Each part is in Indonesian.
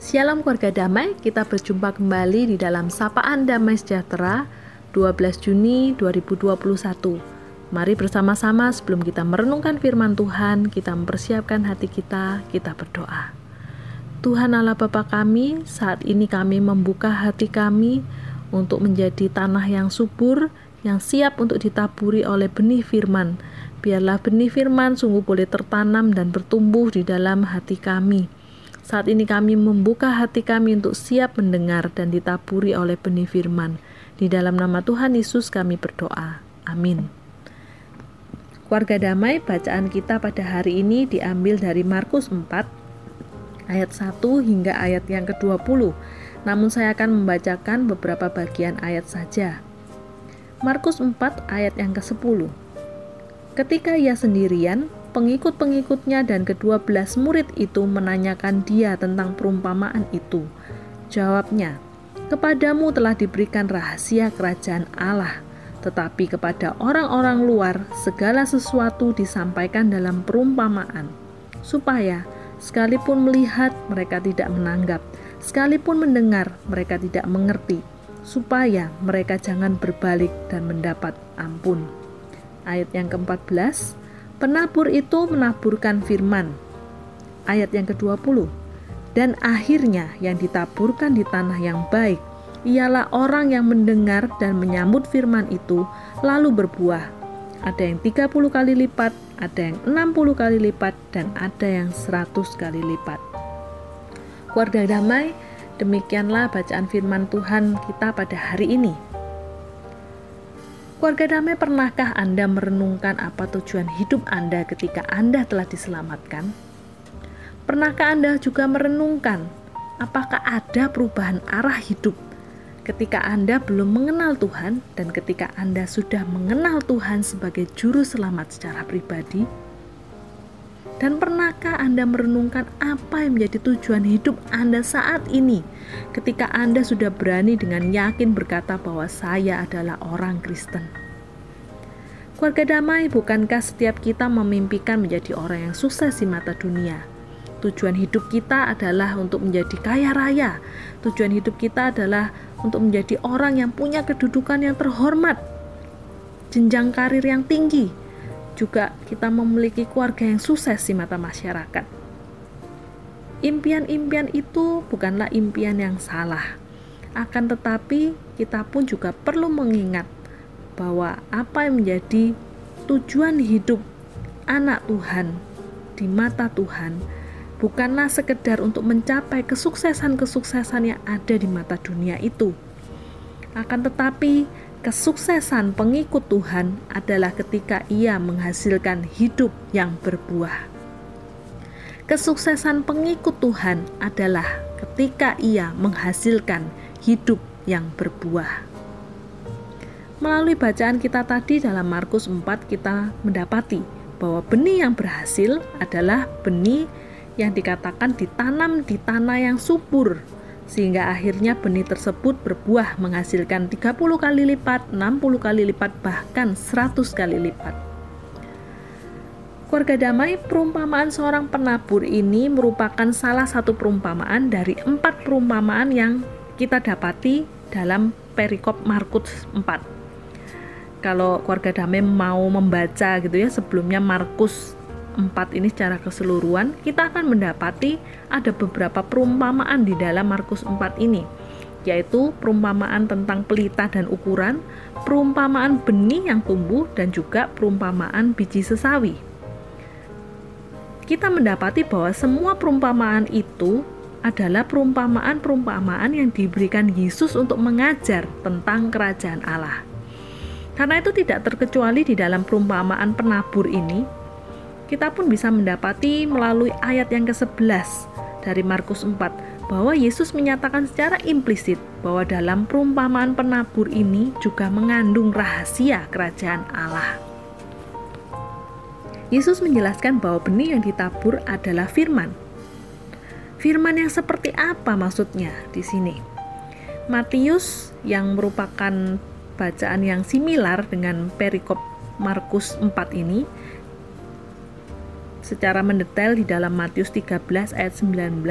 Shalom keluarga damai, kita berjumpa kembali di dalam Sapaan Damai Sejahtera 12 Juni 2021. Mari bersama-sama sebelum kita merenungkan firman Tuhan, kita mempersiapkan hati kita, kita berdoa. Tuhan Allah Bapa kami, saat ini kami membuka hati kami untuk menjadi tanah yang subur, yang siap untuk ditaburi oleh benih firman. Biarlah benih firman sungguh boleh tertanam dan bertumbuh di dalam hati kami saat ini kami membuka hati kami untuk siap mendengar dan ditaburi oleh benih firman. Di dalam nama Tuhan Yesus kami berdoa. Amin. Keluarga damai, bacaan kita pada hari ini diambil dari Markus 4 ayat 1 hingga ayat yang ke-20. Namun saya akan membacakan beberapa bagian ayat saja. Markus 4 ayat yang ke-10. Ketika ia sendirian, Pengikut-pengikutnya dan kedua belas murid itu menanyakan dia tentang perumpamaan itu. Jawabnya, Kepadamu telah diberikan rahasia kerajaan Allah, tetapi kepada orang-orang luar segala sesuatu disampaikan dalam perumpamaan, supaya sekalipun melihat mereka tidak menanggap, sekalipun mendengar mereka tidak mengerti, supaya mereka jangan berbalik dan mendapat ampun. Ayat yang ke-14 Penabur itu menaburkan firman. Ayat yang ke-20. Dan akhirnya yang ditaburkan di tanah yang baik ialah orang yang mendengar dan menyambut firman itu lalu berbuah. Ada yang 30 kali lipat, ada yang 60 kali lipat, dan ada yang 100 kali lipat. Keluarga damai, demikianlah bacaan firman Tuhan kita pada hari ini. Keluarga damai, pernahkah Anda merenungkan apa tujuan hidup Anda ketika Anda telah diselamatkan? Pernahkah Anda juga merenungkan apakah ada perubahan arah hidup ketika Anda belum mengenal Tuhan dan ketika Anda sudah mengenal Tuhan sebagai juru selamat secara pribadi? Dan pernahkah Anda merenungkan apa yang menjadi tujuan hidup Anda saat ini ketika Anda sudah berani dengan yakin berkata bahwa saya adalah orang Kristen? Keluarga damai, bukankah setiap kita memimpikan menjadi orang yang sukses di mata dunia? Tujuan hidup kita adalah untuk menjadi kaya raya. Tujuan hidup kita adalah untuk menjadi orang yang punya kedudukan yang terhormat, jenjang karir yang tinggi, juga kita memiliki keluarga yang sukses di mata masyarakat. Impian-impian itu bukanlah impian yang salah. Akan tetapi, kita pun juga perlu mengingat bahwa apa yang menjadi tujuan hidup anak Tuhan di mata Tuhan bukanlah sekedar untuk mencapai kesuksesan-kesuksesan yang ada di mata dunia itu. Akan tetapi, Kesuksesan pengikut Tuhan adalah ketika ia menghasilkan hidup yang berbuah. Kesuksesan pengikut Tuhan adalah ketika ia menghasilkan hidup yang berbuah. Melalui bacaan kita tadi dalam Markus 4 kita mendapati bahwa benih yang berhasil adalah benih yang dikatakan ditanam di tanah yang subur sehingga akhirnya benih tersebut berbuah menghasilkan 30 kali lipat, 60 kali lipat, bahkan 100 kali lipat. Keluarga damai, perumpamaan seorang penabur ini merupakan salah satu perumpamaan dari empat perumpamaan yang kita dapati dalam perikop Markus 4. Kalau keluarga damai mau membaca gitu ya, sebelumnya Markus 4 ini secara keseluruhan, kita akan mendapati ada beberapa perumpamaan di dalam Markus 4 ini, yaitu perumpamaan tentang pelita dan ukuran, perumpamaan benih yang tumbuh, dan juga perumpamaan biji sesawi. Kita mendapati bahwa semua perumpamaan itu adalah perumpamaan-perumpamaan yang diberikan Yesus untuk mengajar tentang kerajaan Allah. Karena itu tidak terkecuali di dalam perumpamaan penabur ini, kita pun bisa mendapati melalui ayat yang ke-11 dari Markus 4 bahwa Yesus menyatakan secara implisit bahwa dalam perumpamaan penabur ini juga mengandung rahasia kerajaan Allah. Yesus menjelaskan bahwa benih yang ditabur adalah firman. Firman yang seperti apa maksudnya di sini? Matius yang merupakan bacaan yang similar dengan perikop Markus 4 ini secara mendetail di dalam Matius 13 ayat 19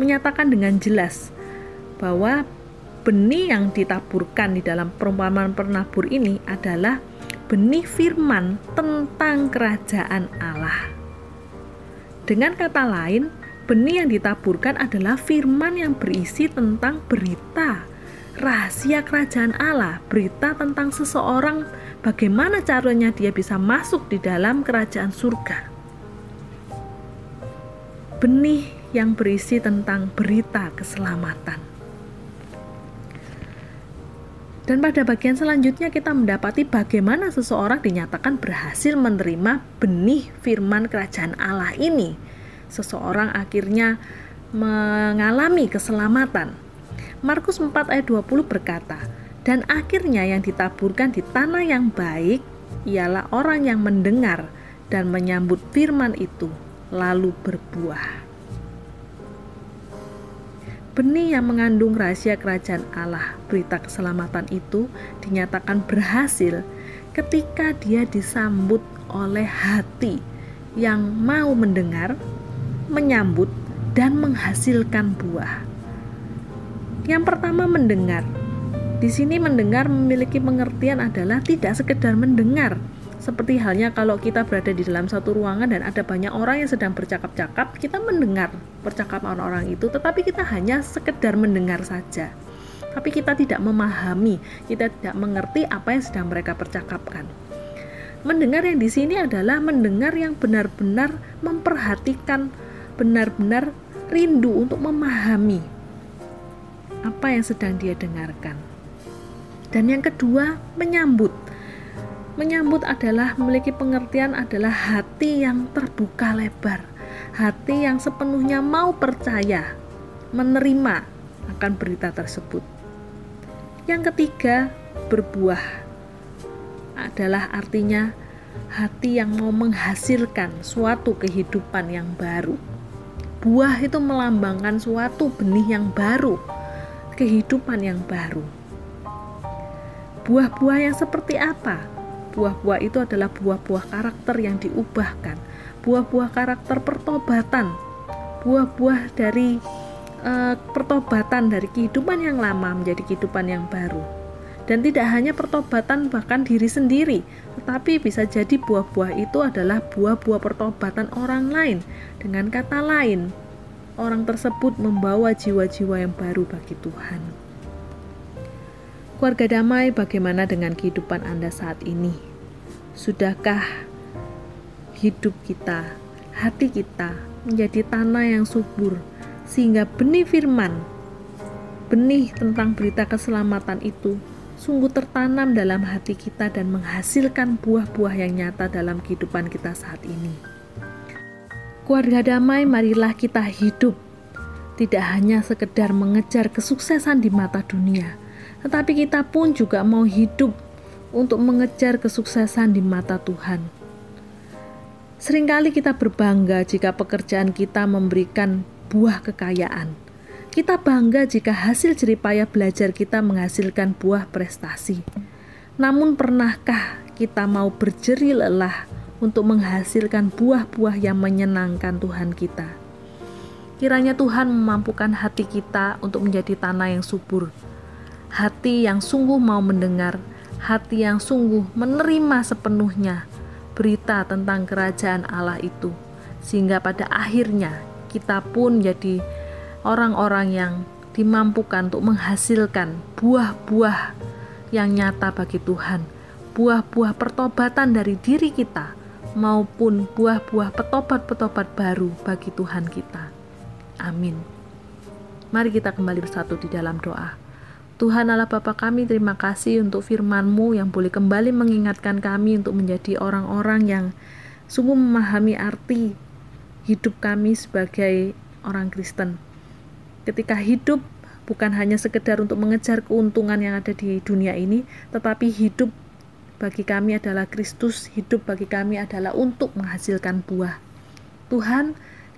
menyatakan dengan jelas bahwa benih yang ditaburkan di dalam perumpamaan penabur ini adalah benih firman tentang kerajaan Allah. Dengan kata lain, benih yang ditaburkan adalah firman yang berisi tentang berita rahasia kerajaan Allah, berita tentang seseorang, bagaimana caranya dia bisa masuk di dalam kerajaan surga. Benih yang berisi tentang berita keselamatan. Dan pada bagian selanjutnya kita mendapati bagaimana seseorang dinyatakan berhasil menerima benih firman kerajaan Allah ini. Seseorang akhirnya mengalami keselamatan. Markus 4 ayat 20 berkata, "Dan akhirnya yang ditaburkan di tanah yang baik ialah orang yang mendengar dan menyambut firman itu lalu berbuah." benih yang mengandung rahasia kerajaan Allah, berita keselamatan itu dinyatakan berhasil ketika dia disambut oleh hati yang mau mendengar, menyambut, dan menghasilkan buah. Yang pertama mendengar. Di sini mendengar memiliki pengertian adalah tidak sekedar mendengar, seperti halnya kalau kita berada di dalam satu ruangan dan ada banyak orang yang sedang bercakap-cakap, kita mendengar percakapan orang itu, tetapi kita hanya sekedar mendengar saja. Tapi kita tidak memahami, kita tidak mengerti apa yang sedang mereka percakapkan. Mendengar yang di sini adalah mendengar yang benar-benar memperhatikan, benar-benar rindu untuk memahami apa yang sedang dia dengarkan. Dan yang kedua, menyambut Menyambut adalah memiliki pengertian adalah hati yang terbuka lebar, hati yang sepenuhnya mau percaya, menerima akan berita tersebut. Yang ketiga, berbuah adalah artinya hati yang mau menghasilkan suatu kehidupan yang baru. Buah itu melambangkan suatu benih yang baru, kehidupan yang baru. Buah-buah yang seperti apa? Buah-buah itu adalah buah-buah karakter yang diubahkan, buah-buah karakter pertobatan, buah-buah dari uh, pertobatan dari kehidupan yang lama menjadi kehidupan yang baru. Dan tidak hanya pertobatan bahkan diri sendiri, tetapi bisa jadi buah-buah itu adalah buah-buah pertobatan orang lain. Dengan kata lain, orang tersebut membawa jiwa-jiwa yang baru bagi Tuhan. Keluarga damai, bagaimana dengan kehidupan Anda saat ini? Sudahkah hidup kita, hati kita menjadi tanah yang subur, sehingga benih firman, benih tentang berita keselamatan itu sungguh tertanam dalam hati kita dan menghasilkan buah-buah yang nyata dalam kehidupan kita saat ini. Keluarga damai, marilah kita hidup, tidak hanya sekedar mengejar kesuksesan di mata dunia, tetapi kita pun juga mau hidup untuk mengejar kesuksesan di mata Tuhan. Seringkali kita berbangga jika pekerjaan kita memberikan buah kekayaan. Kita bangga jika hasil jeripaya belajar kita menghasilkan buah prestasi. Namun pernahkah kita mau berjeri lelah untuk menghasilkan buah-buah yang menyenangkan Tuhan kita? Kiranya Tuhan memampukan hati kita untuk menjadi tanah yang subur, hati yang sungguh mau mendengar, hati yang sungguh menerima sepenuhnya berita tentang kerajaan Allah itu, sehingga pada akhirnya kita pun jadi orang-orang yang dimampukan untuk menghasilkan buah-buah yang nyata bagi Tuhan, buah-buah pertobatan dari diri kita, maupun buah-buah petobat-petobat baru bagi Tuhan kita. Amin. Mari kita kembali bersatu di dalam doa. Tuhan Allah Bapa kami, terima kasih untuk firman-Mu yang boleh kembali mengingatkan kami untuk menjadi orang-orang yang sungguh memahami arti hidup kami sebagai orang Kristen. Ketika hidup bukan hanya sekedar untuk mengejar keuntungan yang ada di dunia ini, tetapi hidup bagi kami adalah Kristus, hidup bagi kami adalah untuk menghasilkan buah. Tuhan,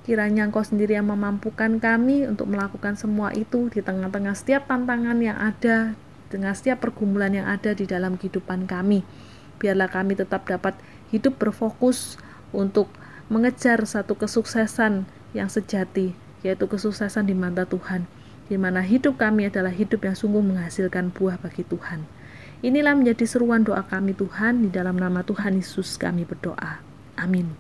Kiranya Engkau sendiri yang memampukan kami untuk melakukan semua itu di tengah-tengah setiap tantangan yang ada, dengan setiap pergumulan yang ada di dalam kehidupan kami. Biarlah kami tetap dapat hidup berfokus untuk mengejar satu kesuksesan yang sejati, yaitu kesuksesan di mata Tuhan, di mana hidup kami adalah hidup yang sungguh menghasilkan buah bagi Tuhan. Inilah menjadi seruan doa kami Tuhan, di dalam nama Tuhan Yesus kami berdoa. Amin.